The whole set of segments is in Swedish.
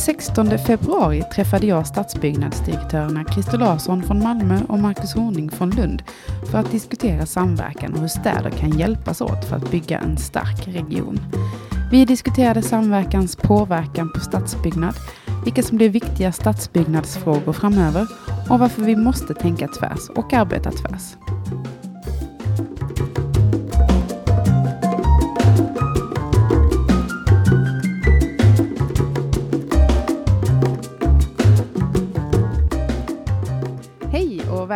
16 februari träffade jag stadsbyggnadsdirektörerna Christer Larsson från Malmö och Marcus Horning från Lund för att diskutera samverkan och hur städer kan hjälpas åt för att bygga en stark region. Vi diskuterade samverkans påverkan på stadsbyggnad, vilka som blir viktiga stadsbyggnadsfrågor framöver och varför vi måste tänka tvärs och arbeta tvärs.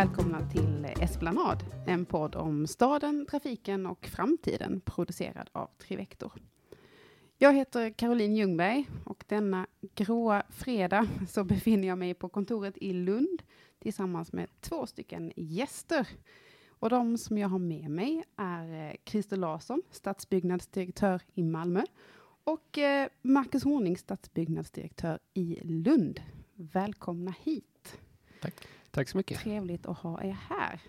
Välkomna till Esplanad, en podd om staden, trafiken och framtiden producerad av Trivector. Jag heter Caroline Ljungberg och denna gråa fredag så befinner jag mig på kontoret i Lund tillsammans med två stycken gäster. Och de som jag har med mig är eh, Christer Larsson, stadsbyggnadsdirektör i Malmö och eh, Marcus Horning, stadsbyggnadsdirektör i Lund. Välkomna hit. Tack. Tack så mycket. Trevligt att ha er här.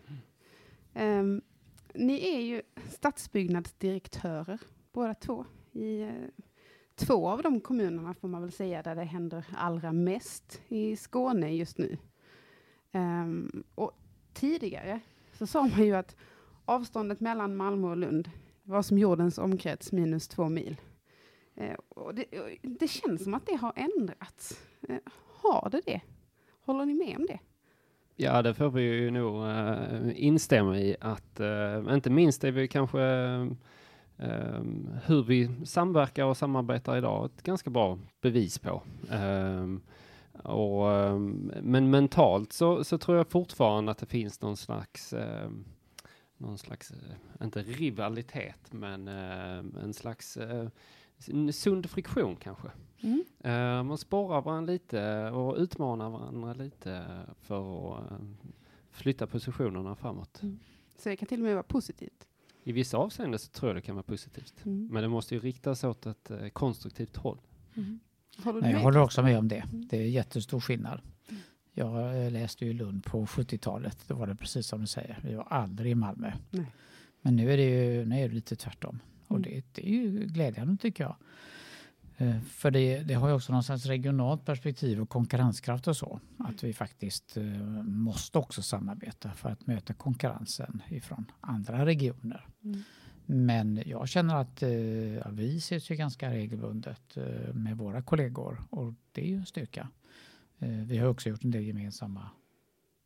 Um, ni är ju stadsbyggnadsdirektörer båda två i uh, två av de kommunerna får man väl säga där det händer allra mest i Skåne just nu. Um, och tidigare så sa man ju att avståndet mellan Malmö och Lund var som jordens omkrets minus två mil. Uh, och det, det, känns som att det har ändrats. Uh, har det det? Håller ni med om det? Ja, det får vi ju nog uh, instämma i att uh, inte minst är vi kanske Um, hur vi samverkar och samarbetar idag ett ganska bra bevis på. och, men mentalt så, så, tror jag fortfarande att det finns någon slags någon slags, inte rivalitet, men en slags sund friktion kanske. Mm. Uh, man sporrar varandra lite och utmanar varandra lite för att uh, flytta positionerna framåt. Mm. Så det kan till och med vara positivt? I vissa avseenden så tror jag det kan vara positivt. Mm. Men det måste ju riktas åt ett uh, konstruktivt håll. Mm. Nej, jag håller också med om det. Mm. Det är jättestor skillnad. Mm. Jag läste ju Lund på 70-talet. Då var det precis som du säger. Vi var aldrig i Malmö. Nej. Men nu är det ju nu är det lite tvärtom. Och det, det är ju glädjande tycker jag. Eh, för det, det, har ju också någon slags regionalt perspektiv och konkurrenskraft och så. Att vi faktiskt eh, måste också samarbeta för att möta konkurrensen ifrån andra regioner. Mm. Men jag känner att eh, ja, vi ses ju ganska regelbundet med våra kollegor och det är ju en styrka. Vi har också gjort en del gemensamma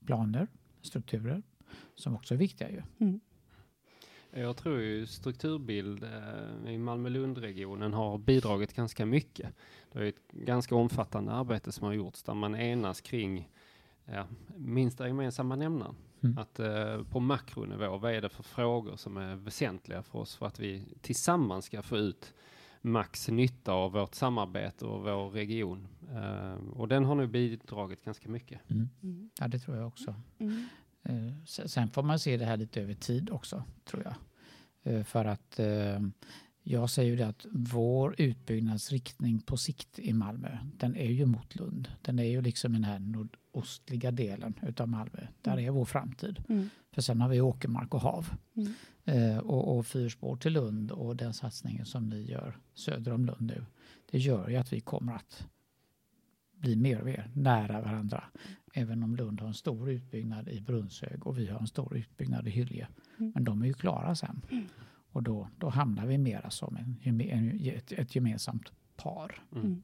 planer, strukturer som också är viktiga ju. Mm. Jag tror ju strukturbild eh, i Malmö-Lund-regionen har bidragit ganska mycket. Det är ett ganska omfattande arbete som har gjorts där man enas kring ja, minsta gemensamma nämnaren. Mm. Att eh, på makronivå, vad är det för frågor som är väsentliga för oss för att vi tillsammans ska få ut max nytta av vårt samarbete och vår region. Uh, och den har nu bidragit ganska mycket. Mm. Mm. Ja, det tror jag också. Eh, sen får man se det här lite över tid också, tror jag. Eh, för att eh, jag säger ju det att vår utbyggnadsriktning på sikt i Malmö, den är ju mot Lund. Den är ju liksom den här nordostliga delen utav Malmö. Där mm. är vår framtid. Mm. För sen har vi åkermark och hav. Mm. Eh, och, och fyrspår till Lund och den satsningen som ni gör söder om Lund nu. Det gör ju att vi kommer att bli mer och mer nära varandra. Även om Lund har en stor utbyggnad i Brunnshög och vi har en stor utbyggnad i Hylje. Mm. Men de är ju klara sen. Mm. Och då, då hamnar vi mera som en, en, ett, ett gemensamt par. Mm. mm.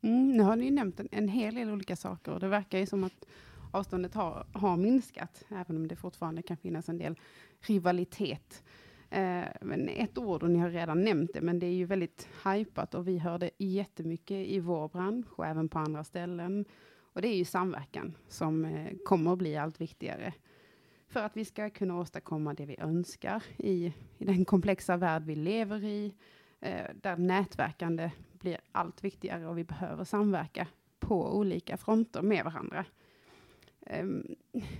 mm. nu har ni nämnt en, en hel del olika saker och det verkar ju som att avståndet har, har minskat, även om det fortfarande kan finnas en del rivalitet. Eh, men ett ord, och ni har redan nämnt det, men det är ju väldigt hypat och vi hör det jättemycket i vår bransch och även på andra ställen. Och det är ju samverkan som eh, kommer att bli allt viktigare för att vi ska kunna åstadkomma det vi önskar i, i den komplexa värld vi lever i, eh, där nätverkande blir allt viktigare och vi behöver samverka på olika fronter med varandra. Um,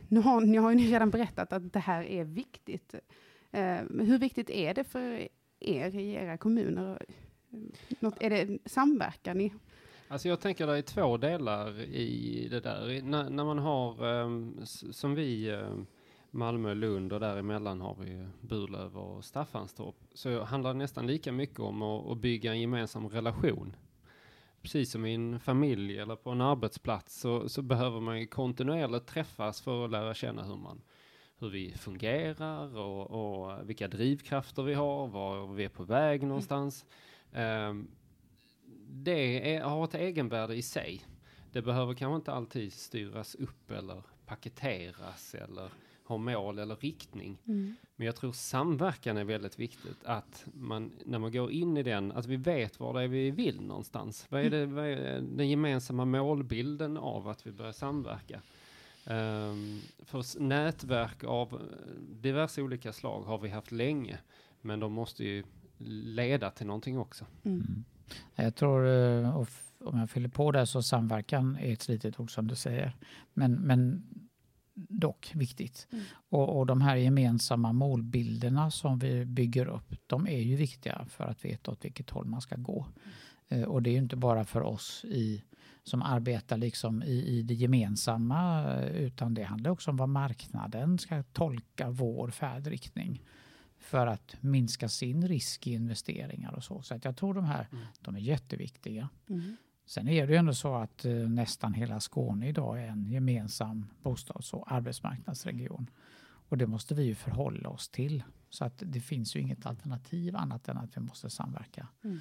nu har, ni har ju redan berättat att det här är viktigt. Eh, hur viktigt är det för er i era kommuner? Något, är det samverkar ni Alltså jag tänker det är två delar i det där. N när man har, um, som vi, um, Malmö, Lund och däremellan har vi Burlöv och Staffanstorp, så handlar det nästan lika mycket om att, att bygga en gemensam relation. precis som i en familj eller på en arbetsplats så, så behöver man kontinuerligt träffas för att lära känna hur man hur vi fungerar och, och vilka drivkrafter vi har, var vi är på väg någonstans. Um, det är, har ett egenvärde i sig. Det behöver kanske inte alltid styras upp eller paketeras eller ha mål eller riktning. Mm. Men jag tror samverkan är väldigt viktigt. Att man, när man går in i den, att vi vet var det är vi vill någonstans. Vad är, det, vad är den gemensamma målbilden av att vi börjar samverka? Um, för nätverk av diverse olika slag har vi haft länge, men de måste ju leda till någonting också. Mm. mm. Jag tror, eh, om jag fyller på där, så samverkan är ett slitet ord som du säger. Men, men dock viktigt. Mm. Och, och de här gemensamma målbilderna som vi bygger upp, de är ju viktiga för att veta åt vilket håll man ska gå. Mm. och det är ju inte bara för oss i, som arbetar liksom i, i det gemensamma, utan det handlar också om vad marknaden ska tolka vår färdriktning för att minska sin risk i investeringar och så. Så att jag tror de här mm. de är jätteviktiga. Mm. Sen är det ju ändå så att eh, nästan hela Skåne idag är en gemensam bostads och arbetsmarknadsregion. Och det måste vi ju förhålla oss till. Så att det finns ju inget alternativ annat än att vi måste samverka. Mm.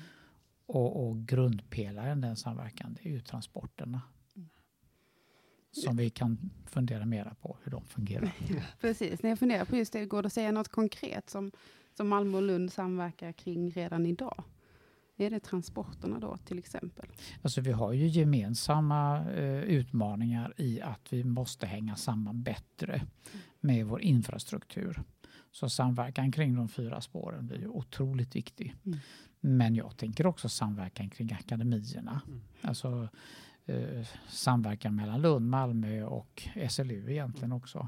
Och, och grundpelaren den samverkan det är ju transporterna. Mm. Som vi kan fundera mera på hur de fungerar. Precis, när jag funderar på just det, går det att säga något konkret som, som Malmö och Lund samverkar kring redan idag? Är det transporterna då till exempel? Alltså vi har ju gemensamma eh, utmaningar i att vi måste hänga samman bättre med vår infrastruktur. Så samverkan kring de fyra spåren blir ju otroligt viktig. Mm. Men jag tänker också samverkan kring akademierna. Mm. Alltså eh, samverkan mellan Lund, Malmö och SLU egentligen också.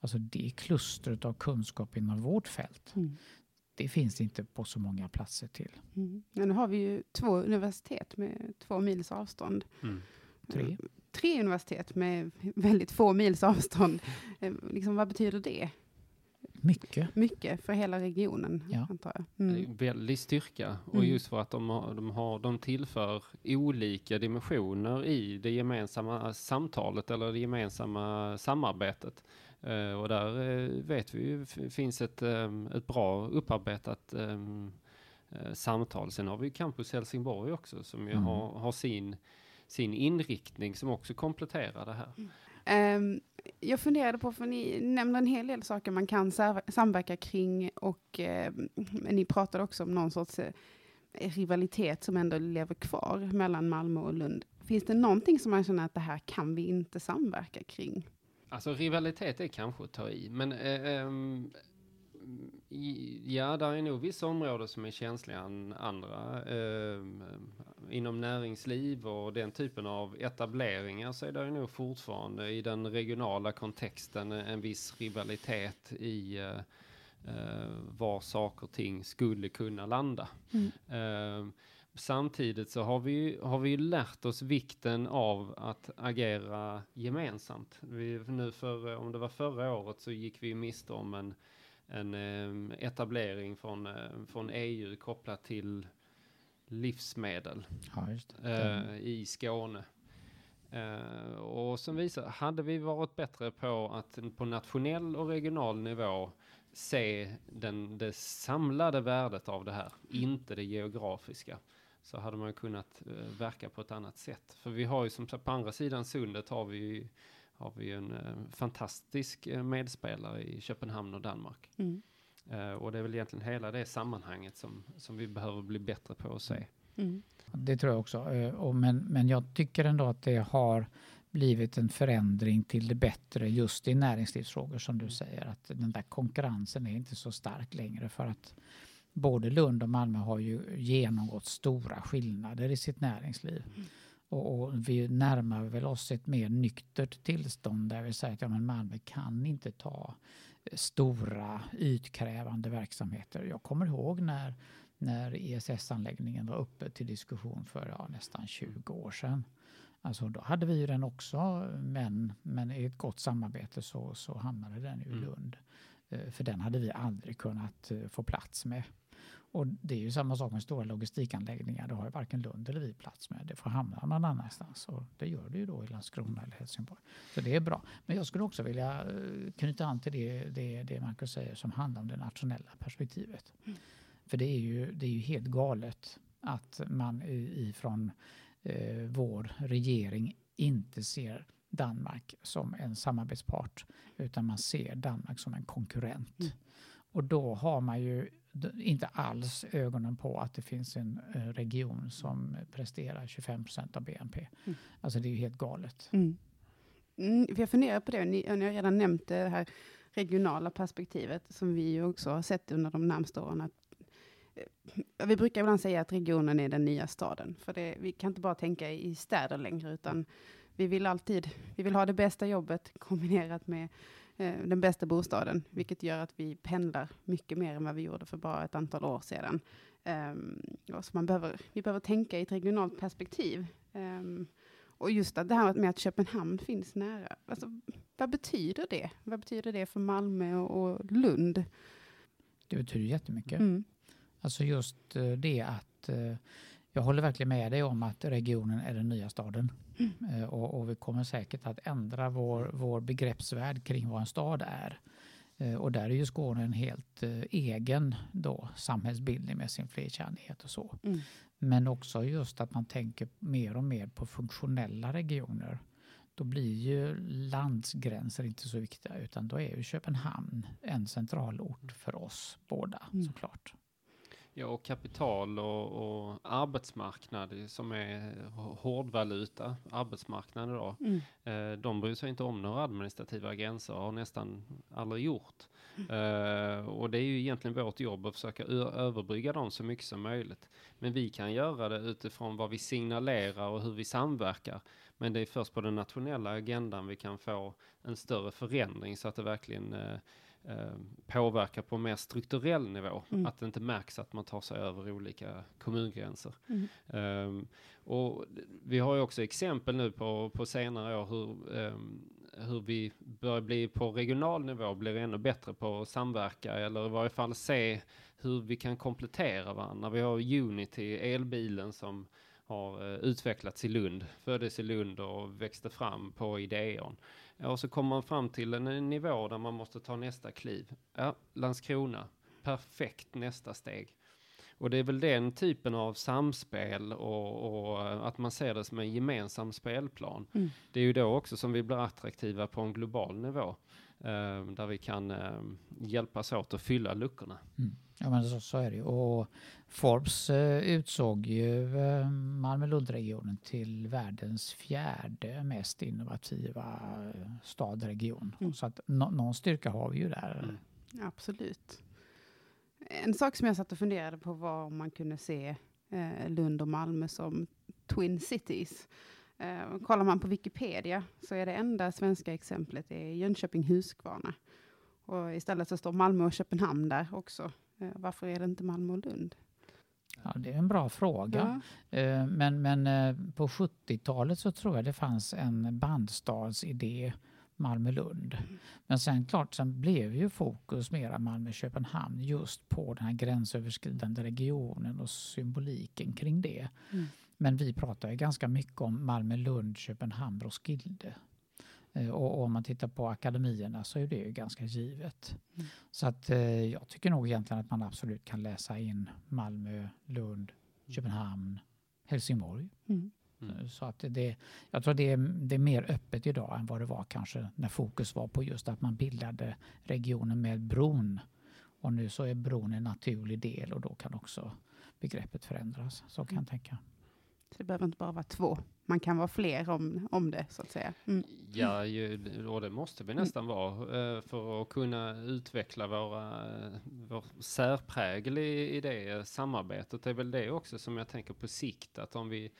Alltså det klustret av kunskap inom vårt fält. Mm det finns inte på så många platser till. Mm. Men nu har vi ju två universitet med två mils avstånd. Mm. Tre. Eh, tre universitet med väldigt få mils avstånd. Eh, liksom, vad betyder det? Mycket. Mycket för hela regionen, ja. antar jag. Mm. Väldig styrka. Och mm. just för att de, har, de, har, de tillför olika dimensioner i det gemensamma samtalet eller det gemensamma samarbetet. Uh, och där uh, vet vi ju finns ett, um, ett bra upparbetat um, uh, samtal. Sen har vi Campus Helsingborg också som ju mm. har, har, sin, sin inriktning som också kompletterar det här. Um, jag funderade på, för ni nämnde en hel del saker man kan samverka kring och ehm, ni pratade också om någon sorts eh, rivalitet som ändå lever kvar mellan Malmö och Lund. Finns det någonting som man känner att det här kan vi inte samverka kring? Alltså rivalitet är kanske att ta i, men eh, ehm, ja, där är nog vissa områden som är känsligare än andra. Eh, inom näringsliv och den typen av etableringar så är det nog fortfarande i den regionala kontexten en viss rivalitet i eh, eh var saker och ting skulle kunna landa. Mm. Eh, samtidigt så har vi, har vi lärt oss vikten av att agera gemensamt. Vi, nu för, om det var förra året så gick vi miste om en, en eh, etablering från, eh, från EU kopplat till livsmedel ja, eh, i Skåne. Och som visar, hade vi varit bättre på att på nationell och regional nivå se den, det samlade värdet av det här, inte det geografiska, så hade man kunnat verka på ett annat sätt. För vi har ju som sagt på andra sidan sundet har vi har vi en uh, fantastisk uh, medspelare i Köpenhamn och Danmark. Mm. och det är väl egentligen hela det sammanhanget som, som vi behöver bli bättre på att se. Mm. Det tror jag också. och men, men jag tycker ändå att det har blivit en förändring till det bättre just i näringslivsfrågor som du mm. säger. Att den där konkurrensen är inte så stark längre för att både Lund och Malmö har ju genomgått stora skillnader i sitt näringsliv. Mm. Och, och, vi närmar väl oss ett mer nyktert tillstånd där vi säger att ja, men Malmö kan inte ta stora ytkrävande verksamheter. Jag kommer ihåg när, när ESS-anläggningen var uppe till diskussion för ja, nästan 20 år sedan. Alltså då hade vi den också, men, men i ett gott samarbete så, så hamnade den i mm. Lund. Eh, för den hade vi aldrig kunnat eh, få plats med. Och det är ju samma sak med stora logistikanläggningar. Det har ju varken Lund eller vi plats med. Det får hamna någon annanstans och det gör det ju då i Landskrona eller Helsingborg. Så det är bra. Men jag skulle också vilja eh, knyta an till det, det, det Marcus säger som handlar om det nationella perspektivet. Mm. För det är, ju, det är ju helt galet att man ifrån eh, vår regering inte ser Danmark som en samarbetspart utan man ser Danmark som en konkurrent. Mm. Och då har man ju inte alls ögonen på att det finns en eh, region som presterar 25 procent av BNP. Mm. Alltså det är ju helt galet. Mm. Mm, jag funderar på det, ni, ni har redan nämnt det här regionala perspektivet som vi också har sett under de närmaste åren. Att, eh, vi brukar ibland säga att regionen är den nya staden, för det, vi kan inte bara tänka i städer längre, utan vi vill alltid, vi vill ha det bästa jobbet kombinerat med den bästa bostaden, vilket gör att vi pendlar mycket mer än vad vi gjorde för bara ett antal år sedan. Um, så man behöver, vi behöver tänka i ett regionalt perspektiv. Um, och just det här med att Köpenhamn finns nära. Alltså, vad betyder det? Vad betyder det för Malmö och, Lund? Det betyder jättemycket. Mm. Alltså just uh, det att uh, jag håller verkligen med dig om att regionen är den nya staden. Mm. Eh, och, och, vi kommer säkert att ändra vår, vår begreppsvärld kring vad en stad är. Eh, och där är ju Skåne en helt eh, egen då, samhällsbildning med sin flerkärnighet och så. Mm. Men också just att man tänker mer och mer på funktionella regioner. Då blir ju landsgränser inte så viktiga utan då är ju Köpenhamn en central ort för oss båda mm. såklart. Ja, och kapital och, och arbetsmarknad som är hårdvaluta, arbetsmarknaden då. Mm. Eh, de bryr sig inte om några administrativa gränser och har nästan aldrig gjort. Mm. Eh, och det är ju egentligen vårt jobb att försöka överbrygga dem så mycket som möjligt. Men vi kan göra det utifrån vad vi signalerar och hur vi samverkar. Men det är först på den nationella agendan vi kan få en större förändring så att det verkligen eh, Eh, påverka på mer strukturell nivå. Mm. Att det inte märks att man tar sig över olika kommungränser. Mm. Um, och vi har ju också exempel nu på, på senare år hur, um, hur vi börjar bli på regional nivå blir ännu bättre på att samverka eller i varje fall se hur vi kan komplettera varandra. Vi har Unity, elbilen som har uh, utvecklats i Lund, föddes i Lund och växte fram på Ideon. Och så kommer man fram till en nivå där man måste ta nästa kliv. Ja, Landskrona, perfekt nästa steg. Och det är väl den typen av samspel och, och att man ser det som en gemensam spelplan. Mm. Det är ju då också som vi blir attraktiva på en global nivå. Eh, där vi kan eh, hjälpas åt att fylla luckorna. Mm. Ja men så, så är det ju. Och Forbes eh, utsåg ju eh, Malmö-Lundregionen till världens fjärde mest innovativa eh, stadregion. Mm. Så att no någon styrka har vi ju där. Mm. Absolut. En sak som jag satt och funderade på var om man kunde se eh, Lund och Malmö som Twin Cities. Eh, kollar man på Wikipedia så är det enda svenska exemplet är Jönköping-Huskvarna. Och istället så står Malmö och Köpenhamn där också. Eh, varför är det inte Malmö och Lund? Ja, det är en bra fråga. Ja. Eh, men, men eh, på 70-talet så tror jag det fanns en bandstadsidé Malmö-Lund. Mm. Men sen klart, sen blev ju fokus mera Malmö-Köpenhamn just på den här gränsöverskridande regionen och symboliken kring det. Mm. Men vi pratar ju ganska mycket om Malmö-Lund, Köpenhamn, Roskilde. Eh, och, om man tittar på akademierna så är det ju ganska givet. Mm. Så att eh, jag tycker nog egentligen att man absolut kan läsa in Malmö, Lund, mm. Köpenhamn, Helsingborg. Mm. Mm. Eh, så att det, jag tror det är, det är mer öppet idag än vad det var kanske när fokus var på just att man bildade regionen med bron. Och nu så är bron en naturlig del och då kan också begreppet förändras. Så kan jag mm. tänka. Så det behöver inte bara vara två. Man kan vara fler om, om det, så att säga. Mm. Ja, ju, och det måste vi nästan mm. vara eh, för att kunna utveckla våra, eh, vår särprägel i, i det samarbetet. Det är väl det också som jag tänker på sikt, att om vi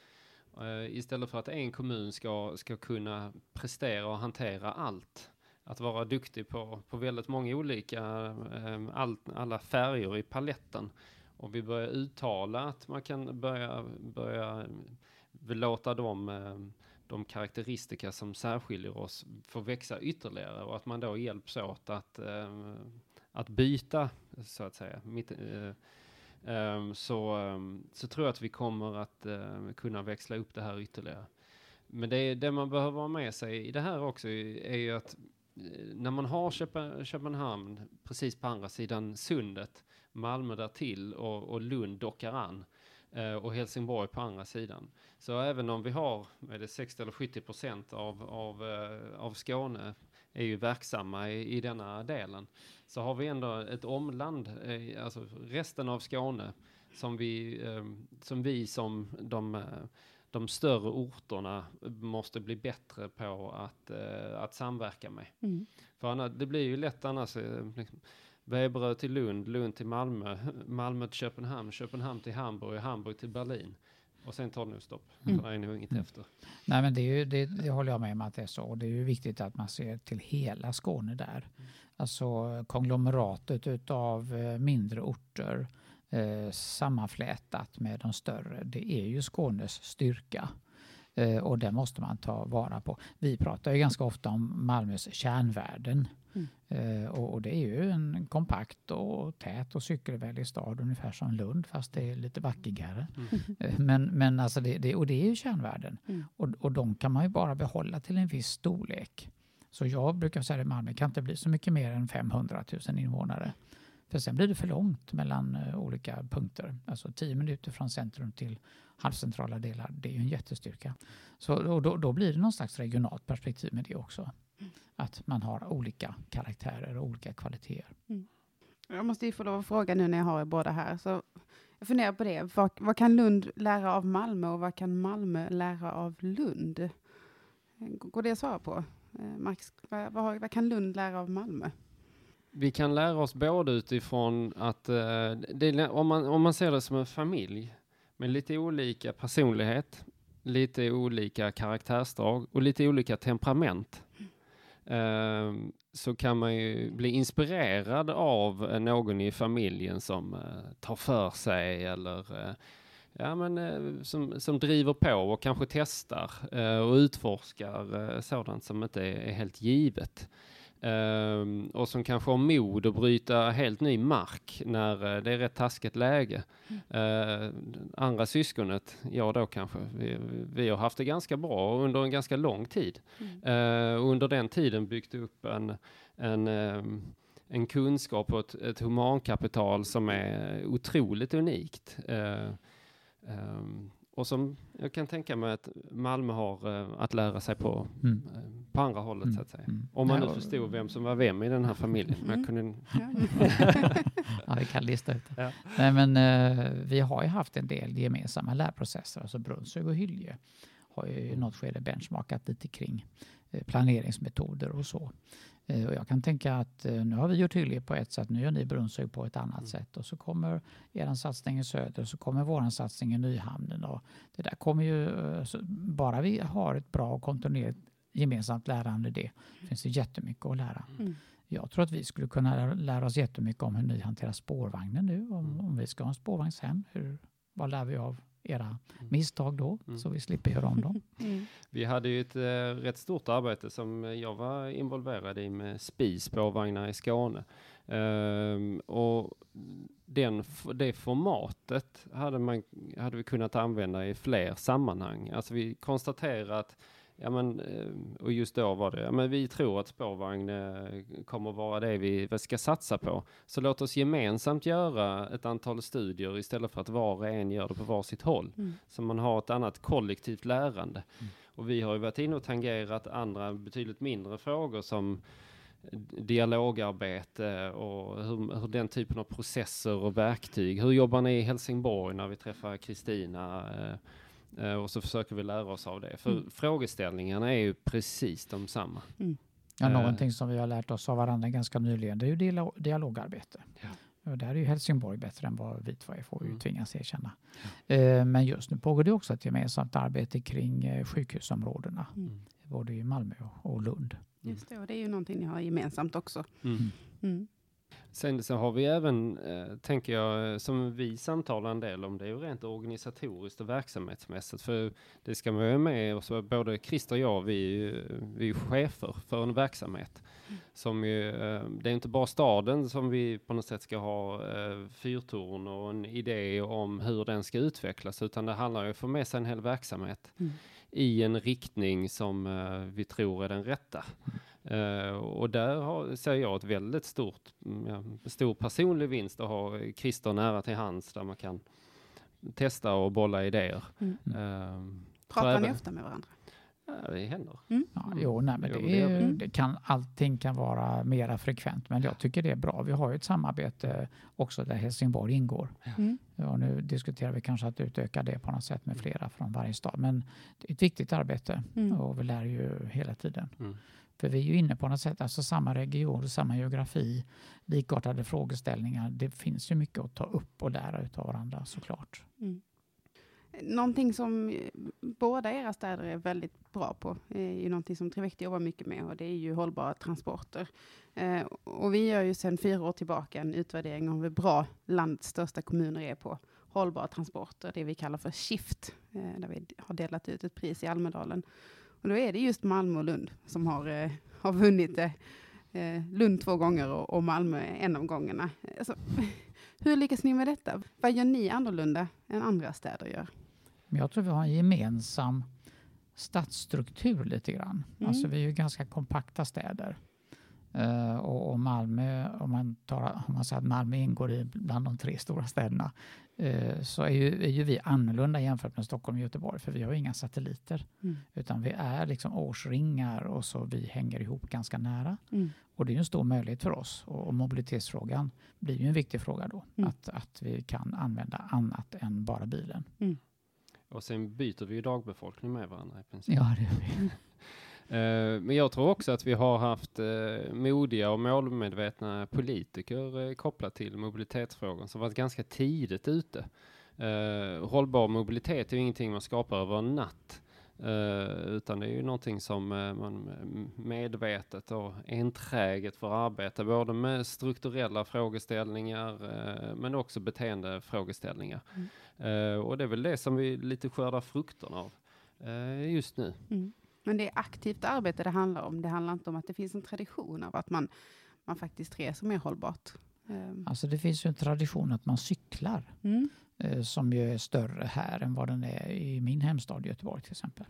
eh, istället för att en kommun ska, ska kunna prestera och hantera allt, att vara duktig på, på väldigt många olika, all, alla färger i paletten, och vi börjar uttala att man kan börja, börja låta eh, de, de karaktäristika som särskiljer oss få växa ytterligare och att man då hjälps åt att, eh, att byta, så att säga. Mitt, eh, så, så tror jag att vi kommer att kunna växla upp det här ytterligare. Men det, det man behöver ha med sig i det här också är ju att när man har Köpenhamn precis på andra sidan sundet, Malmö där till och, och Lund dockar an eh, och Helsingborg på andra sidan. Så även om vi har är det 60 eller 70 procent av, av, eh, av Skåne är ju verksamma i, i denna delen, så har vi ändå ett omland, eh, alltså resten av Skåne, som vi, som, vi som de de större orterna måste bli bättre på att, eh, att samverka med. Mm. För annars, det blir ju lätt annars, eh, liksom, Veberöd till Lund, Lund till Malmö, Malmö till Köpenhamn, Köpenhamn till Hamburg, Hamburg till Berlin. Och sen tar det nog stopp. Mm. Det är nog inget mm. efter. Nej, men det, är ju, det, det, håller jag med om att det är så. Och det är ju viktigt att man ser till hela Skåne där. Mm. Alltså konglomeratet utav eh, mindre orter eh, sammanflätat med de större. Det är ju Skånes styrka eh, och det måste man ta vara på. Vi pratar ju ganska ofta om Malmös kärnvärden mm. eh, och, och, det är ju en kompakt och tät och cykelvänlig stad ungefär som Lund fast det är lite vackigare. Mm. Eh, men, men alltså det, det, och det är ju kärnvärden mm. och, och de kan man ju bara behålla till en viss storlek. Så jag brukar säga att Malmö kan inte bli så mycket mer än 500 000 invånare. För sen blir det för långt mellan uh, olika punkter. Alltså tio minuter från centrum till halvcentrala delar, det är ju en jättestyrka. Så, och då, då blir det någon slags regionalt perspektiv med det också. Att man har olika karaktärer och olika kvaliteter. Mm. Jag måste ju få lov att fråga nu när jag har er båda här. Så jag funderar på det. Vad, vad, kan Lund lära av Malmö och vad kan Malmö lära av Lund? Går det att svara på? Eh, Max, vad, vad, vad kan Lund lära av Malmö? vi kan lära oss både utifrån att eh, det, om, man, om man ser det som en familj med lite olika personlighet, lite olika karaktärsdrag och lite olika temperament Ehm, så kan man ju bli inspirerad av eh, någon i familjen som eh, tar för sig eller eh, ja, men, som, som driver på och kanske testar och utforskar sådant som inte är, är helt givet. Um, och som kanske har mod att bryta helt ny mark när uh, det är rätt taskigt läge. Mm. Uh, andra syskonet, jag då kanske, vi, vi, har haft det ganska bra under en ganska lång tid. Mm. Uh, under den tiden byggt upp en, en, um, en kunskap och ett, ett humankapital som är otroligt unikt. Um, och som jag kan tänka mig att Malmö har uh, att lära sig på, mm. uh, på andra hållet mm. så att säga. Mm. Om man ja, nu förstod vem som var vem i den här familjen. Men jag kunde... ja, vi kan lista ut det. Ja. Nej, men, uh, vi har ju haft en del gemensamma lärprocesser. Alltså Brunnshög och Hylje har ju i något skede benchmarkat lite kring planeringsmetoder och så. Eh, och jag kan tänka att eh, nu har vi gjort Hyllie på ett sätt, nu gör ni Brunnshög på ett annat mm. sätt och så kommer er satsning i söder och så kommer vår satsning i Nyhamnen. Och det där kommer ju, eh, bara vi har ett bra och kontinuerligt gemensamt lärande det finns det jättemycket att lära. Mm. Jag tror att vi skulle kunna lära oss jättemycket om hur ni hanterar spårvagnen nu, om, mm. om vi ska ha en spårvagnshem. Hur, vad lär vi av era mm. misstag då, mm. så vi slipper göra om dem. Mm. Vi hade ju ett äh, rätt stort arbete som jag var involverad i med SPI, spårvagnar i Skåne. Uh, och den, det formatet hade, man, hade vi kunnat använda i fler sammanhang. Alltså vi konstaterar att Ja men, eh, och just då var det, ja men vi tror att spårvagn eh, kommer vara det vi ska satsa på. Så låt oss gemensamt göra ett antal studier istället för att var och en gör det på var sitt håll. Mm. Så man har ett annat kollektivt lärande. Mm. Och vi har ju varit inne och tangerat andra betydligt mindre frågor som dialogarbete och hur, hur, den typen av processer och verktyg. Hur jobbar ni i Helsingborg när vi träffar Kristina? Eh, Eh, och så försöker vi lära oss av det. För mm. frågeställningarna är ju precis de samma. Mm. Ja, uh, någonting som vi har lärt oss av varandra ganska nyligen, det är ju dialog digalogarbete. Ja. Och där är ju Helsingborg bättre än vad vi två är, får vi mm. tvingas erkänna. Ja. Uh, men just nu pågår det också ett gemensamt arbete kring sjukhusområdena, mm. både i Malmö och Lund. Just det, och det är ju någonting ni har gemensamt också. Mm. Sen så har vi även, eh, tänker jag, eh, som vi samtalar en del om, det är ju rent organisatoriskt och verksamhetsmässigt. För det ska man ju med, och så både Christer och jag, vi, vi är chefer för en verksamhet. Mm. Som ju, eh, det är inte bara staden som vi på något sätt ska ha eh, fyrtorn och en idé om hur den ska utvecklas, utan det handlar ju om att få med sig en hel verksamhet mm. i en riktning som eh, vi tror är den rätta. Mm. Uh, och där har, ser jag ett väldigt stort, mm, ja, stor personlig vinst att ha Christer nära till hands där man kan testa och bolla idéer. Mm. Uh, Pratar ni ofta med varandra? Ja, det händer. Mm. Ja, jo, nej, men det, är, mm. det kan, allting kan vara mera frekvent, men jag tycker det är bra. Vi har ju ett samarbete också där Helsingborg ingår. Mm. Ja, nu diskuterar vi kanske att utöka det på något sätt med flera från varje stad, men det är ett viktigt arbete mm. och vi lär ju hela tiden. För vi är ju inne på något sätt, alltså samma region, samma geografi, likartade frågeställningar. Det finns ju mycket att ta upp och lära utav varandra såklart. Mm. Någonting som eh, båda era städer är väldigt bra på, eh, är ju någonting som Trivecti jobbar mycket med och det är ju hållbara transporter. Eh, och vi gör ju sedan fyra år tillbaka en utvärdering om hur bra landets största kommuner är på hållbara transporter, det vi kallar för Shift, eh, där vi har delat ut ett pris i Almedalen. Och då är det just Malmö och Lund som har, eh, har vunnit det. Eh, Lund två gånger och, och, Malmö en av gångerna. Alltså, hur lyckas ni med detta? Vad gör ni annorlunda än andra städer gör? Jag tror vi har en gemensam stadsstruktur lite grann. Mm. Alltså vi är ju ganska kompakta städer. Uh, och, och, Malmö, om man, tar, om man säger att Malmö ingår i bland de tre stora städerna, uh, så är ju, är ju vi annorlunda jämfört med Stockholm och Göteborg, för vi har inga satelliter. Mm. Utan vi är liksom årsringar och så vi hänger ihop ganska nära. Mm. Och det är ju en stor möjlighet för oss. Och, och mobilitetsfrågan blir ju en viktig fråga då. Mm. Att, att vi kan använda annat än bara bilen. Mm. Och sen byter vi ju dagbefolkning med varandra i princip. Ja, det gör vi. Eh, men jag tror också att vi har haft eh, modiga och målmedvetna politiker eh, kopplat till mobilitetsfrågan som varit ganska tidigt ute. Hållbar mobilitet är ju ingenting man skapar över en natt. utan det är ju någonting som man medvetet och enträget får arbeta både med strukturella frågeställningar men också beteendefrågeställningar. Mm. och det är väl det som vi lite skördar frukterna av just nu. Mm. Men det är aktivt arbete det handlar om. Det handlar inte om att det finns en tradition av att man, man faktiskt reser mer hållbart. Ehm. Alltså det finns ju en tradition att man cyklar. Mm. Eh, som ju är större här än vad den är i min hemstad Göteborg till exempel.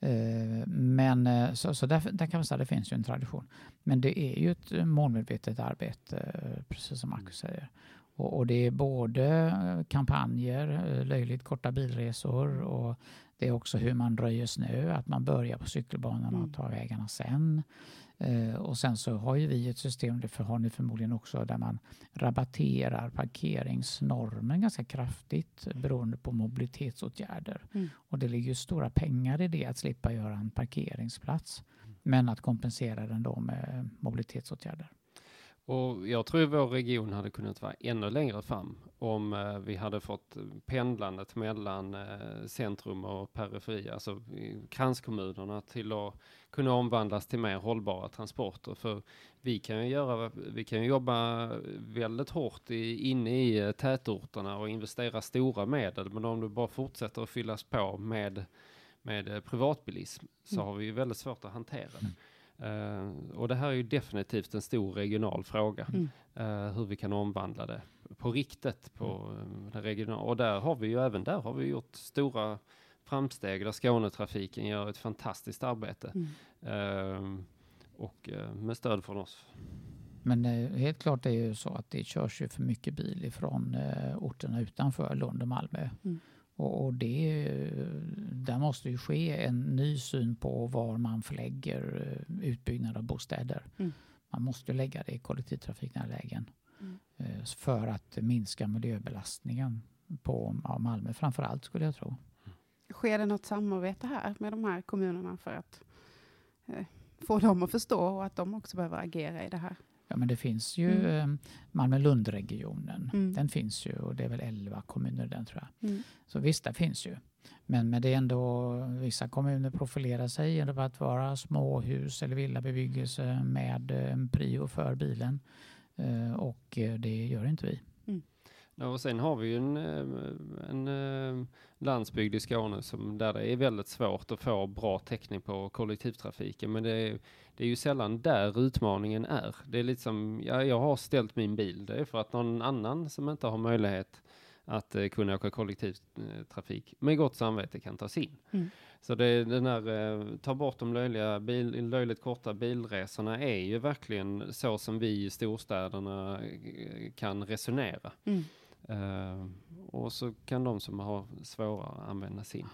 Mm. Men eh, så, så där, där, kan man säga att det finns ju en tradition. Men det är ju ett målmedvetet arbete, precis som Marcus säger. Och, och, det är både kampanjer, löjligt korta bilresor och det är också hur man röjer snö, att man börjar på cykelbanorna och mm. tar vägarna sen. Uh, och sen så har ju vi ett system, det har ni förmodligen också, där man rabatterar parkeringsnormen ganska kraftigt beroende på mobilitetsåtgärder. Mm. Och det ligger ju stora pengar i det att slippa göra en parkeringsplats, mm. men att kompensera den då med mobilitetsåtgärder. Och jag tror vår region hade kunnat vara ännu längre fram om eh, vi hade fått pendlandet mellan eh, centrum och periferi, alltså kranskommunerna till att kunna omvandlas till mer hållbara transporter. För vi kan ju, göra, vi kan jobba väldigt hårt i, inne i eh, tätorterna och investera stora medel, men om du bara fortsätter att fyllas på med, med privatbilism så mm. har vi ju väldigt svårt att hantera det. Mm. Uh, och det här är ju definitivt en stor regional fråga, mm. uh, hur vi kan omvandla det på riktigt på uh, det regionala. Och där har vi ju även där har vi gjort stora framsteg där Skånetrafiken gör ett fantastiskt arbete. Mm. och med stöd från oss. Men helt klart är ju så att det körs ju för mycket bil ifrån orterna utanför Lund och Malmö. Mm. Och, det, där måste ju ske en ny syn på var man förlägger eh, utbyggnad av bostäder. Mm. Man måste lägga det i kollektivtrafiknära lägen mm. Eh, för att minska miljöbelastningen på Malmö framför allt skulle jag tro. Sker det något samarbete här med de här kommunerna för att eh, få dem att förstå och att de också behöver agera i det här? Ja, men det finns ju mm. Eh, Malmö-Lund-regionen. Mm. Den finns ju och det är väl 11 kommuner den tror jag. Mm. Så visst, det finns ju. Men, men det är ändå vissa kommuner profilerar sig genom att vara småhus eller villabebyggelse med en prio för bilen. Eh, och eh, det gör inte vi. Ja, och sen har vi ju en, eh, en, en landsbygd i Skåne som, där det är väldigt svårt att få bra täckning på kollektivtrafiken. Men det är, det är ju sällan där utmaningen är. Det är lite som, ja, jag har ställt min bil, det är för att någon annan som inte har möjlighet att uh, kunna åka kollektivtrafik med gott samvete kan ta sin. Mm. Så det, den här, uh, ta bort de löjliga bil, löjligt korta bilresorna är ju verkligen så som vi i storstäderna kan resonera. Mm. Uh, och så kan de som har svårare använda sin.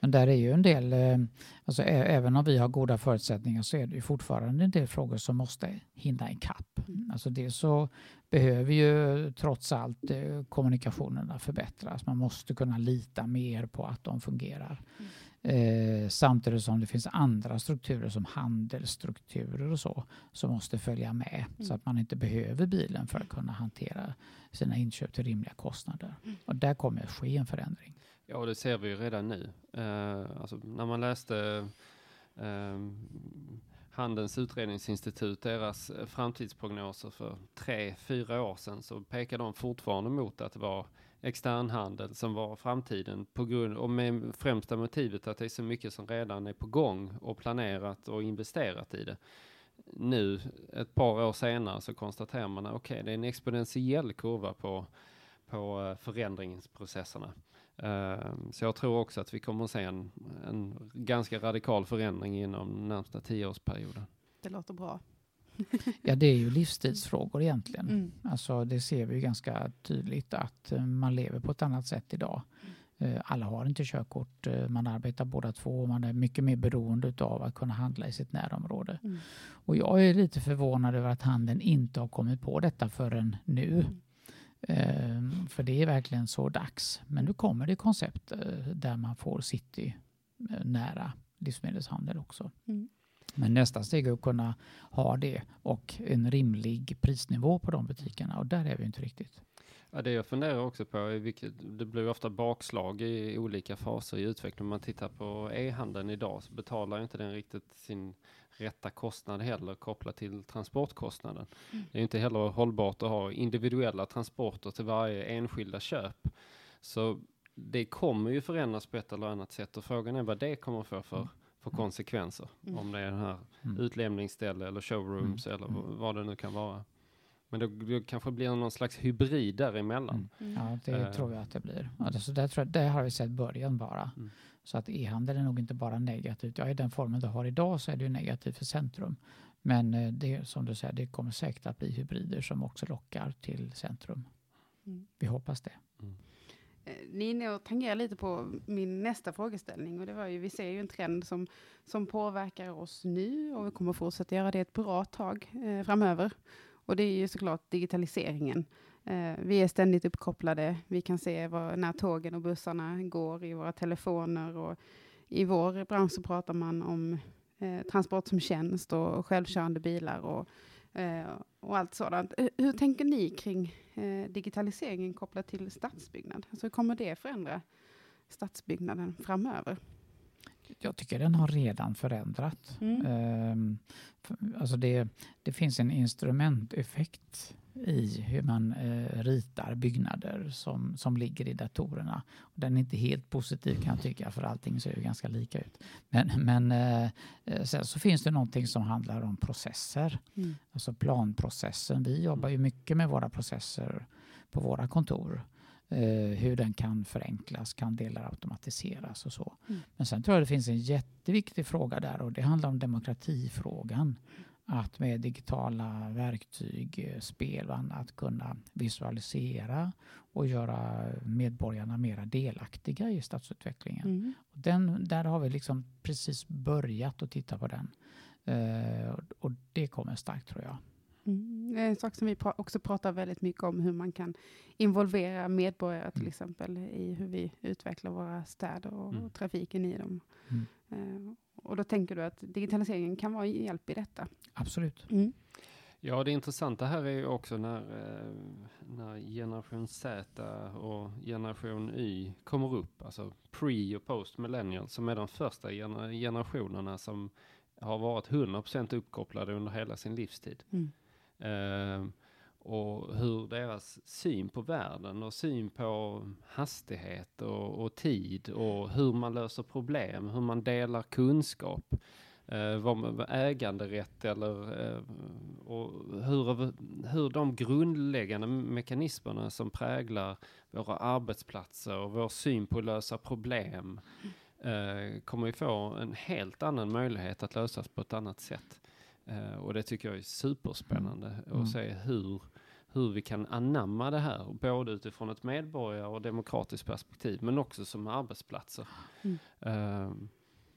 Men där är ju en del, eh, alltså även om vi har goda förutsättningar så är det ju fortfarande en del frågor som måste hinna ikapp. Mm. Alltså det så behöver ju trots allt eh, kommunikationerna förbättras. Man måste kunna lita mer på att de fungerar. Mm. Eh, samtidigt som det finns andra strukturer som handelsstrukturer och så som måste följa med mm. så att man inte behöver bilen för att kunna hantera sina inköp till rimliga kostnader. Mm. Och där kommer att ske en förändring. Ja, det ser vi ju redan nu. Uh, alltså, när man läste uh, Handelns utredningsinstitut, deras eh, framtidsprognoser för tre, fyra år sedan, så pekar de fortfarande mot att det var externhandel som var framtiden på grund och med främsta motivet att det är så mycket som redan är på gång och planerat och investerat i det. Nu, ett par år senare, så konstaterar man att okay, det är en exponentiell kurva på, på eh, förändringsprocesserna. Uh, så jag tror också att vi kommer att se en, en ganska radikal förändring inom närmsta tioårsperioden. Det låter bra. ja, det är ju livstidsfrågor egentligen. Mm. Alltså, det ser vi ju ganska tydligt att uh, man lever på ett annat sätt idag. Uh, alla har inte körkort, uh, man arbetar båda två och man är mycket mer beroende av att kunna handla i sitt närområde. Mm. Och jag är lite förvånad över att handeln inte har kommit på detta förrän nu. Mm. Ehm, för det är verkligen så dags. Men nu kommer det koncept eh, där man får city eh, nära livsmedelshandel också. Mm. Men nästa steg är att kunna ha det och en rimlig prisnivå på de butikerna och där är vi inte riktigt. Ja, det jag funderar också på är vilket, det blir ofta bakslag i olika faser i utvecklingen. Om man tittar på e-handeln idag så betalar inte den riktigt sin rätta kostnad heller kopplat till transportkostnaden. Mm. Det är inte heller hållbart att ha individuella transporter till varje enskilda köp. Så det kommer ju förändras på ett eller annat sätt och frågan är vad det kommer få för, mm. för konsekvenser. Mm. Om det är den här mm. utlämningsställe eller showrooms mm. eller vad det nu kan vara. Men då, då kanske blir någon slags hybrid däremellan. Mm. Ja, det uh, tror jag att det blir. Alltså, där, tror jag, där har vi sett början bara. Mm. Så att e-handel är nog inte bara negativt. Ja, i den formen du har idag så är det ju negativt för centrum. Men eh, det som du säger, det kommer säkert att bli hybrider som också lockar till centrum. Mm. Vi hoppas det. Mm. Ni tangerar lite på min nästa frågeställning och det var ju, vi ser ju en trend som, som påverkar oss nu och vi kommer fortsätta göra det ett bra tag eh, framöver. Och det är ju såklart digitaliseringen. Eh, vi är ständigt uppkopplade. Vi kan se var, när tågen och bussarna går i våra telefoner. Och I vår bransch så pratar man om eh, transport som tjänst och självkörande bilar och, eh, och allt sådant. Hur, hur tänker ni kring eh, digitaliseringen kopplat till stadsbyggnad? Alltså, hur kommer det förändra stadsbyggnaden framöver? Jag tycker den har redan förändrat. Mm. Um, alltså det, det finns en instrumenteffekt i hur man eh, ritar byggnader som, som ligger i datorerna. Den är inte helt positiv kan jag tycka för allting ser ju ganska lika ut. Men, men eh, eh, sen så finns det någonting som handlar om processer. Mm. Alltså planprocessen. Vi jobbar ju mycket med våra processer på våra kontor. Eh, hur den kan förenklas, kan delar automatiseras och så. Mm. Men sen tror jag det finns en jätteviktig fråga där och det handlar om demokratifrågan att med digitala verktyg, eh, spel och annat kunna visualisera och göra medborgarna mera delaktiga i stadsutvecklingen. Mm. Den, där har vi liksom precis börjat att titta på den. Uh, och det kommer starkt tror jag. Mm. En sak som vi också pratar väldigt mycket om, hur man kan involvera medborgare till mm. exempel i hur vi utvecklar våra städer och, mm. trafiken i dem. Uh, och då tänker du att digitaliseringen kan vara hjälp i detta? Absolut. Mm. Ja, det intressanta här är ju också när, eh, när generation Z och generation Y kommer upp, alltså pre och post millennial, som är de första generationerna som har varit 100% uppkopplade under hela sin livstid. Mm. Uh, och hur deras syn på världen och syn på hastighet och, och tid och hur man löser problem, hur man delar kunskap, eh, vad äganderätt eller eh, och hur, hur de grundläggande mekanismerna som präglar våra arbetsplatser och vår syn på att lösa problem eh, kommer vi få en helt annan möjlighet att lösas på ett annat sätt. Eh, och det tycker jag är superspännande mm. att se hur, hur vi kan anamma det här, både utifrån ett medborgar och demokratiskt perspektiv, men också som arbetsplatser. Mm. Uh,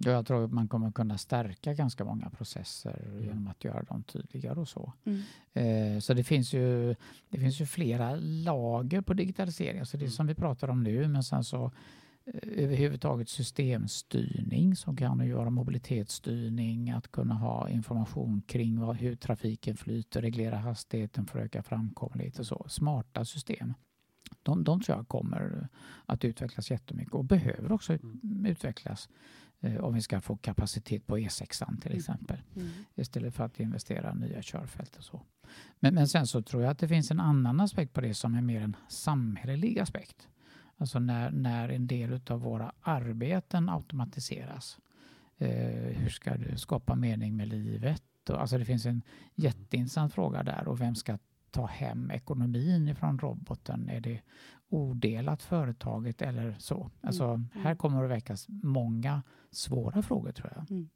jag tror att man kommer kunna stärka ganska många processer mm. genom att göra dem tydligare och så. Mm. Eh, så det finns, ju, det finns ju flera lager på digitalisering. Så det mm. som vi pratar om nu, men sen så överhuvudtaget systemstyrning som kan göra mobilitetsstyrning, att kunna ha information kring vad, hur trafiken flyter, reglera hastigheten för att öka framkomlighet och så. Smarta system. De, de tror jag kommer att utvecklas jättemycket och behöver också mm. utvecklas eh, om vi ska få kapacitet på E6 till mm. exempel. Mm. Istället för att investera i nya körfält och så. Men, men sen så tror jag att det finns en annan aspekt på det som är mer en samhällelig aspekt. Alltså när, när en del av våra arbeten automatiseras. Eh, hur ska du skapa mening med livet? Och, alltså det finns en jätteintressant fråga där och vem ska ta hem ekonomin ifrån roboten? Är det odelat företaget eller så? Alltså, mm. Här mm. kommer det väckas många svåra frågor tror jag. Mm.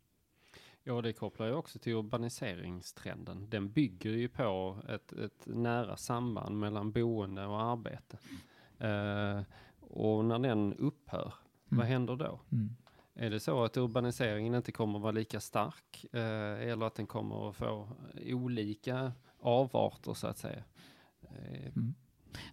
Ja, det kopplar ju också till urbaniseringstrenden. Den bygger ju på ett, ett nära samband mellan boende och arbete. Uh, och när den upphör, mm. vad händer då? Mm. Är det så att urbaniseringen inte kommer vara lika stark eh, eller att den kommer att få olika avarter så att säga? Eh. Mm.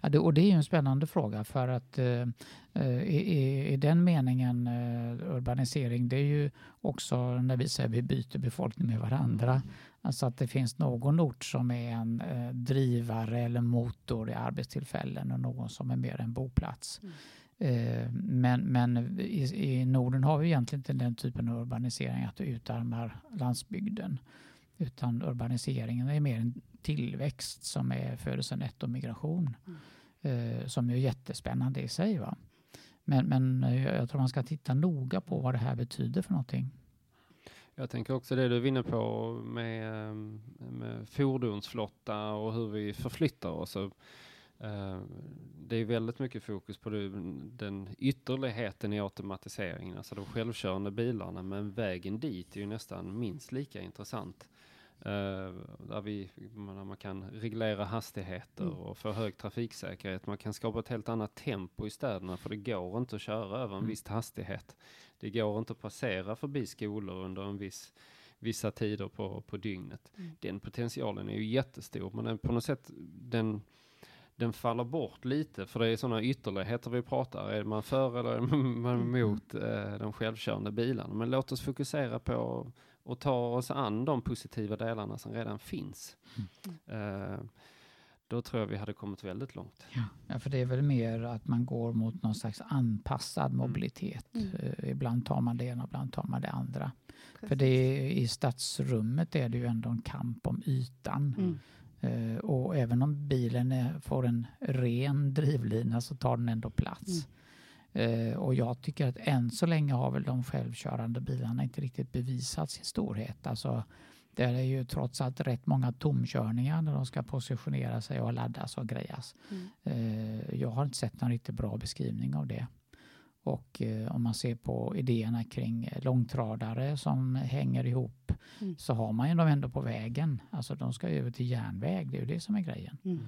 Ja, det, och det är ju en spännande fråga för att eh, eh i, i, den meningen eh, urbanisering det är ju också när vi säger vi byter befolkning med varandra. Alltså att det finns någon ort som är en eh, drivare eller motor i arbetstillfällen och någon som är mer en boplats. Mm. Eh, men, men i, i, Norden har vi egentligen inte den typen av urbanisering att det utarmar landsbygden. Utan urbaniseringen är mer en tillväxt som är födelsenettomigration. Mm. Eh, som är jättespännande i sig. Va? Men, men jag tror man ska titta noga på vad det här betyder för någonting. Jag tänker också det du vinner på med, eh, med fordonsflotta och hur vi förflyttar oss. Uh, det är väldigt mycket fokus på det, den ytterligheten i automatiseringen, alltså de självkörande bilarna, men vägen dit är ju nästan minst lika intressant. Uh, där, vi, där man kan reglera hastigheter mm. och få hög trafiksäkerhet. Man kan skapa ett helt annat tempo i städerna för det går inte att köra över en mm. viss hastighet. Det går inte att passera förbi skolor under en viss vissa tider på, på dygnet. Mm. Den potentialen är ju jättestor, men den, på något sätt den, den faller bort lite, för det är sådana ytterligheter vi pratar. Är man för eller är man mm. emot eh, de självkörande bilarna? Men låt oss fokusera på och ta oss an de positiva delarna som redan finns. Mm. Eh, då tror jag vi hade kommit väldigt långt. Ja. för det är väl mer att man går mot någon slags anpassad mm. mobilitet. Mm. Uh, ibland tar man det ena, ibland tar man det andra. Precis. För det är, i stadsrummet är det ju ändå en kamp om ytan. Mm. Uh, och även om bilen är, får en ren drivlina så tar den ändå plats. Uh, och jag tycker att än så länge har väl de självkörande bilarna inte riktigt bevisat sin storhet. Alltså, det är ju trots allt rätt många tomkörningar när de ska positionera sig och laddas och grejas. Mm. Uh, jag har inte sett någon riktigt bra beskrivning av det. Och eh, om man ser på idéerna kring långtradare som hänger ihop mm. så har man ju dem ändå på vägen. Alltså de ska över till järnväg, det är ju det som är grejen. Mm.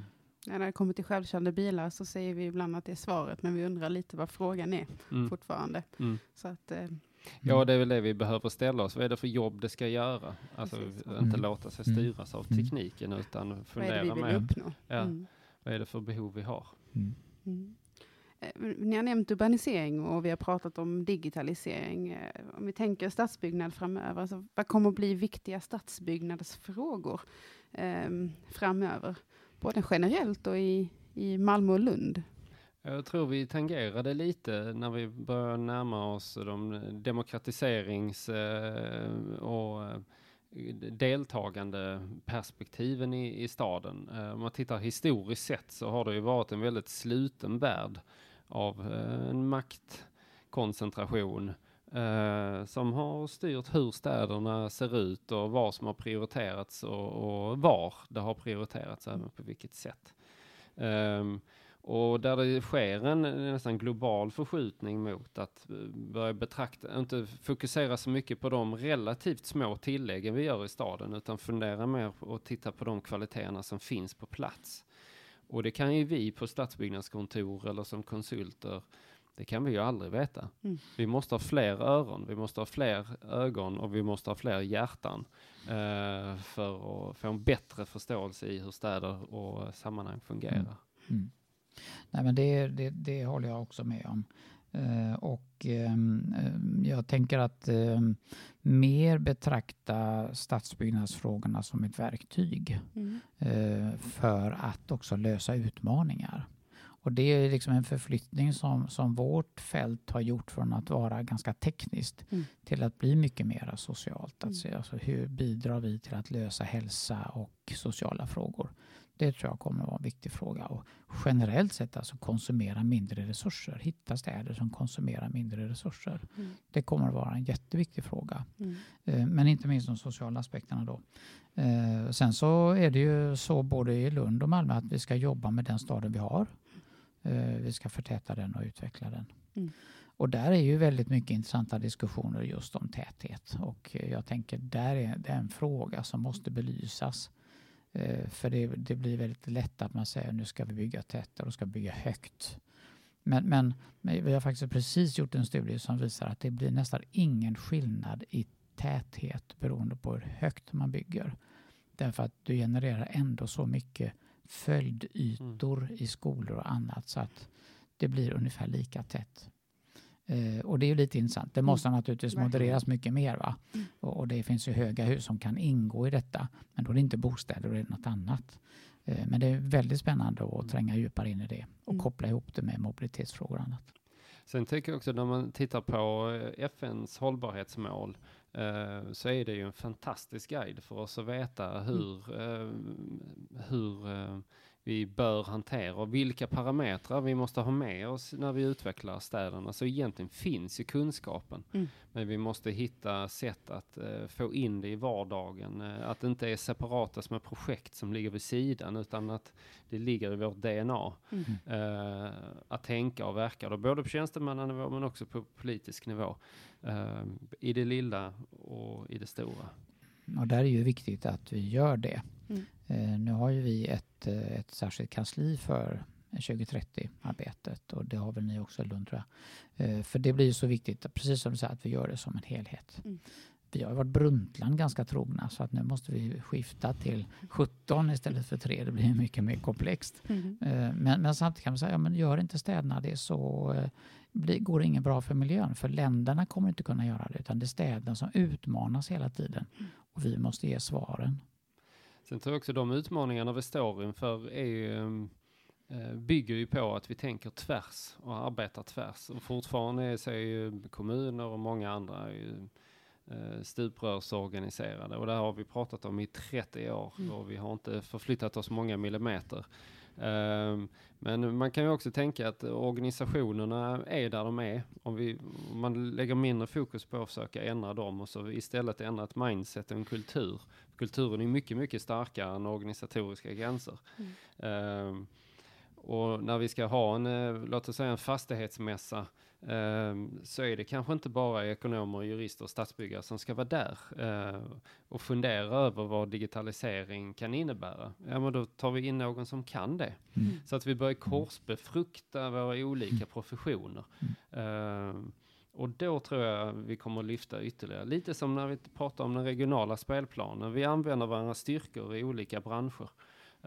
Ja, när det kommer till självkörande bilar så säger vi ibland att det är svaret, men vi undrar lite vad frågan är mm. fortfarande. Mm. Så att, eh, Ja, det är väl det vi behöver ställa oss. Vad är det för jobb det ska göra? Alltså Precis. inte mm. låta sig mm. styras av tekniken utan fundera med. Vad är det vi vill uppnå? Ja, Vad är det för behov vi har? Eh, ni har nämnt urbanisering och vi har pratat om digitalisering. Eh, om vi tänker stadsbyggnad framöver, alltså vad kommer att bli viktiga stadsbyggnadsfrågor eh, framöver? Både generellt och i, i Malmö och Lund. Jag tror vi tangerade lite när vi började närma oss de demokratiserings eh, och eh, deltagande perspektiven i, i staden. Eh, om man tittar historiskt sett så har det ju varit en väldigt sluten värld av en maktkoncentration eh, som har styrt hur städerna ser ut och vad som har prioriterats och, och var det har prioriterats, även på vilket sätt. Um, och där det sker en nästan global förskjutning mot att eh, börja betrakta, inte fokusera så mycket på de relativt små tilläggen vi gör i staden, utan fundera mer och titta på de kvaliteterna som finns på plats. Och det kan ju vi på stadsbyggnadskontor eller som konsulter, det kan vi ju aldrig veta. Mm. Vi måste ha fler öron, vi måste ha fler ögon och vi måste ha fler hjärtan eh, för att få en bättre förståelse i hur städer och sammanhang fungerar. Mm. Mm. Nej, men det, det, det håller jag också med om. Uh, och um, jag tänker att um, mer betrakta stadsbyggnadsfrågorna som ett verktyg mm. uh, för att också lösa utmaningar. Och det är liksom en förflyttning som, som vårt fält har gjort från att vara ganska tekniskt mm. till att bli mycket mer socialt. Alltså, mm. alltså hur bidrar vi till att lösa hälsa och sociala frågor? Det tror jag kommer att vara en viktig fråga. Och generellt sett alltså konsumera mindre resurser. Hitta städer som konsumerar mindre resurser. Mm. Det kommer att vara en jätteviktig fråga. Mm. Eh, men inte minst de sociala aspekterna då. Eh, sen så är det ju så både i Lund och Malmö att vi ska jobba med den staden vi har. Eh, vi ska förtäta den och utveckla den. Mm. Och där är ju väldigt mycket intressanta diskussioner just om täthet. Och jag tänker där är det en fråga som måste belysas. Eh, för det, det, blir väldigt lätt att man säger nu ska vi bygga tätare och ska bygga högt. Men, men, men, vi har faktiskt precis gjort en studie som visar att det blir nästan ingen skillnad i täthet beroende på hur högt man bygger. Därför att du genererar ändå så mycket följdytor mm. i skolor och annat så att det blir ungefär lika tätt. Eh, och det är ju lite intressant. Det måste mm. naturligtvis modereras mycket mer. Va? Mm. Och, och, det finns ju höga hus som kan ingå i detta. Men då är det inte bostäder, då är det något annat. Eh, men det är väldigt spännande att mm. tränga djupare in i det och mm. koppla ihop det med mobilitetsfrågor och annat. Sen tycker jag också när man tittar på eh, FNs hållbarhetsmål eh, så är det ju en fantastisk guide för oss att veta hur, mm. eh, hur eh, vi bör hantera och vilka parametrar vi måste ha med oss när vi utvecklar städerna. Så egentligen finns ju kunskapen, mm. men vi måste hitta sätt att uh, få in det i vardagen. Uh, att det inte är separata små projekt som ligger vid sidan, utan att det ligger i vårt DNA. Mm. Uh, att tänka och verka, då, både på tjänstemannanivå men också på politisk nivå. I det lilla och i det stora. Och där är ju viktigt att vi gör det. Mm. Eh, nu har ju vi ett, eh, ett särskilt kansli för 2030-arbetet och det har väl ni också i Lund tror jag. Eh, för det blir ju så viktigt, precis som du säger, att vi gör det som en helhet. Mm. Vi har varit Brundtland ganska trogna så att nu måste vi skifta till 17 istället för 3. Det blir mycket mer komplext. Mm. Men, men, samtidigt kan man säga, ja, men gör inte städerna det så blir, går det inget bra för miljön. För länderna kommer inte kunna göra det utan det är städerna som utmanas hela tiden. Mm. Och vi måste ge svaren. Sen tror jag också de utmaningarna vi står inför är ju, eh, bygger ju på att vi tänker tvärs och arbetar tvärs. Och fortfarande så är ju kommuner och många andra ju, eh, stuprörsorganiserade och det har vi pratat om i 30 år mm. och vi har inte förflyttat oss många millimeter. Um, men man kan ju också tänka att organisationerna är där de är. Om, vi, om man lägger mindre fokus på att försöka ändra dem och så istället ändra ett mindset och en kultur. Kulturen är mycket, mycket starkare än organisatoriska gränser. Mm. Um, och när vi ska ha en, eh, låt oss säga en fastighetsmässa, så är det kanske inte bara ekonomer, jurister och stadsbyggare som ska vara där uh, och fundera över vad digitalisering kan innebära. Ja, men då tar vi in någon som kan det. Mm. Så att vi börjar korsbefrukta våra olika mm. professioner. Uh, och då tror jag vi kommer att lyfta ytterligare. Lite som när vi pratar om den regionala spelplanen. Vi använder varandras styrkor i olika branscher.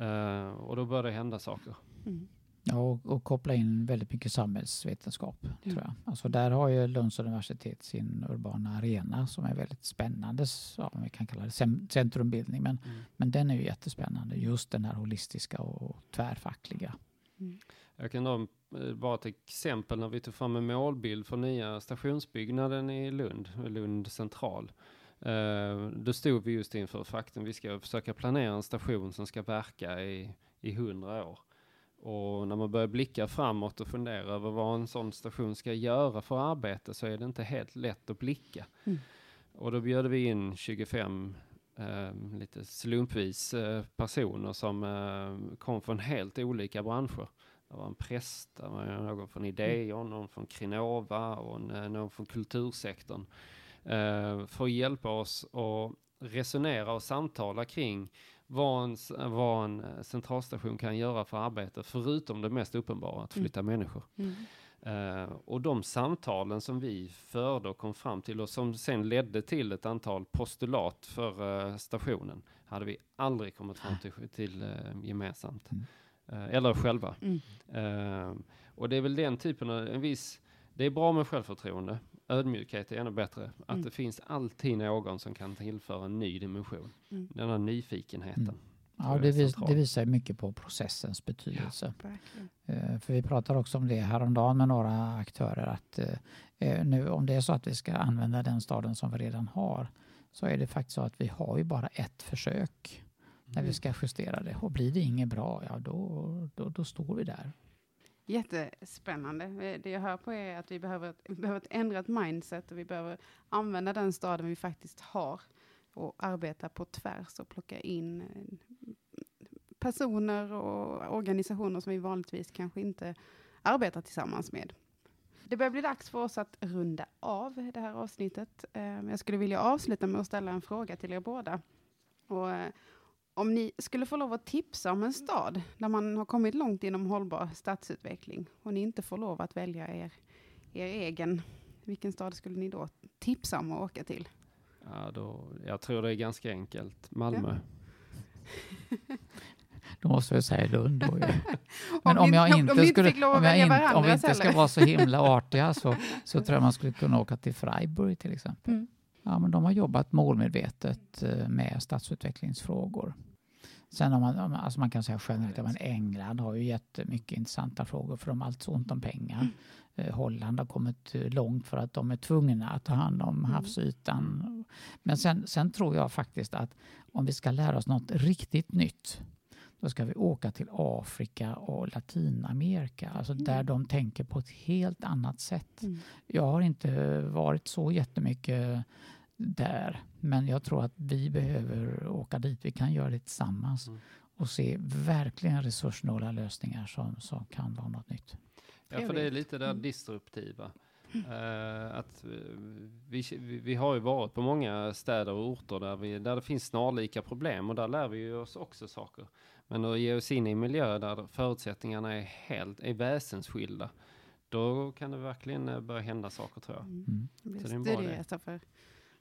Uh, och då börjar det hända saker. Mm. Ja, och, och, koppla in väldigt mycket samhällsvetenskap. Mm. tror jag. Alltså där har ju Lunds universitet sin urbana arena som är väldigt spännande. Ja, vi kan kalla det centrumbildning. Men, mm. men den är ju jättespännande. Just den här holistiska och tvärfackliga. Mm. Jag kan då eh, bara ett exempel när vi tog fram en målbild för nya stationsbyggnaden i Lund, Lund central. Eh, då stod vi just inför faktum, vi ska försöka planera en station som ska verka i, i 100 år. Och när man börjar blicka framåt och fundera över vad en sån station ska göra för arbete så är det inte helt lätt att blicka. Mm. Och då bjöd vi in 25 eh, lite slumpvis eh, personer som eh, kom från helt olika branscher. Det var en präst, det var någon från Ideon, någon från Krinova och en, eh, någon från kultursektorn. Eh, för att hjälpa oss att resonera och samtala kring vad en, vad en eh, centralstation kan göra för arbete, förutom det mest uppenbara, att Mm. flytta människor. Mm. Eh, och de samtalen som vi förde och kom fram till och som sen ledde till ett antal postulat för eh, stationen hade vi aldrig kommit fram till, till eh, gemensamt. Mm. Eller själva. Mm. Och det är väl den typen av, en viss, det är bra med självförtroende. Ödmjukhet är ännu bättre. Att Mm. det finns alltid någon som kan tillföra en ny dimension. Mm. Den här nyfikenheten. Mm. Ja, det, vis, det visar ju mycket på processens betydelse. Verkligen. Eh, För vi pratar också om det häromdagen med några aktörer att eh, eh, nu om det är så att vi ska använda den staden som vi redan har så är det faktiskt så att vi har ju bara ett försök när Mm. vi ska justera det och blir det inget bra, ja då, då, då står vi där. Jättespännande. Det jag hör på är att vi behöver, ett- vi behöver ett ändrat mindset och vi behöver använda den staden vi faktiskt har och arbeta på tvärs och plocka in eh, personer och organisationer som vi vanligtvis kanske inte arbetar tillsammans med. Det börjar bli dags för oss att runda av det här avsnittet. Eh, jag skulle vilja avsluta med att ställa en fråga till er båda. Och eh, om ni skulle få lov att tipsa om en stad där man har kommit långt inom hållbar stadsutveckling och ni inte får lov att välja er, er egen, vilken stad skulle ni då tipsa om att åka till? Ja, då, jag tror det är ganska enkelt. Malmö. Då måste vi säga Lund. Då, ju. Men Om om jag om- om inte inte skulle, om jag inte, om vi inte ska vara så himla artiga så, så tror jag man skulle kunna åka till Freiburg till exempel. Mm. Ja, men de har jobbat målmedvetet eh, med stadsutvecklingsfrågor. Sen om man, alltså man kan säga generellt att England har ju jättemycket intressanta frågor för de har alltid så ont om pengar. Eh, Holland har kommit eh, långt för att de är tvungna att ta hand om Mm. havsytan. Men sen, sen tror jag faktiskt att om vi ska lära oss något riktigt nytt då ska vi åka till Afrika och Latinamerika, alltså där Mm. de tänker på ett helt annat sätt. Mm. Jag har inte varit så jättemycket där, men jag tror att vi behöver åka dit. Vi kan göra det tillsammans Mm. och se verkligen resurssnåla lösningar som, som kan vara något nytt. Ja, för det är lite det Mm. disruptiva. Eh, att eh, vi, vi, har ju varit på många städer och orter där, vi, där det finns snarlika problem och där lär vi ju oss också saker. Men att ge oss in i en miljö där förutsättningarna är helt, är väsensskilda, då kan det verkligen eh, börja hända saker tror jag. Mm. Mm. Så det är en bra idé.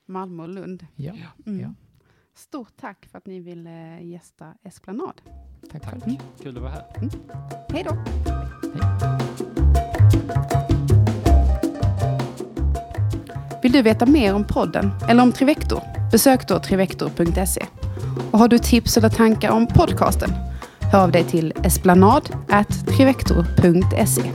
Malmö och Lund. Ja, Mm. Ja. Stort tack för att ni ville gästa Esplanad. tack, Tack, själv. kul att vara här. Hej då! Vill du veta mer om podden eller om Trivector? Besök då trivector.se. Och har du tips eller tankar om podcasten? Hör av dig till esplanad@trivector.se.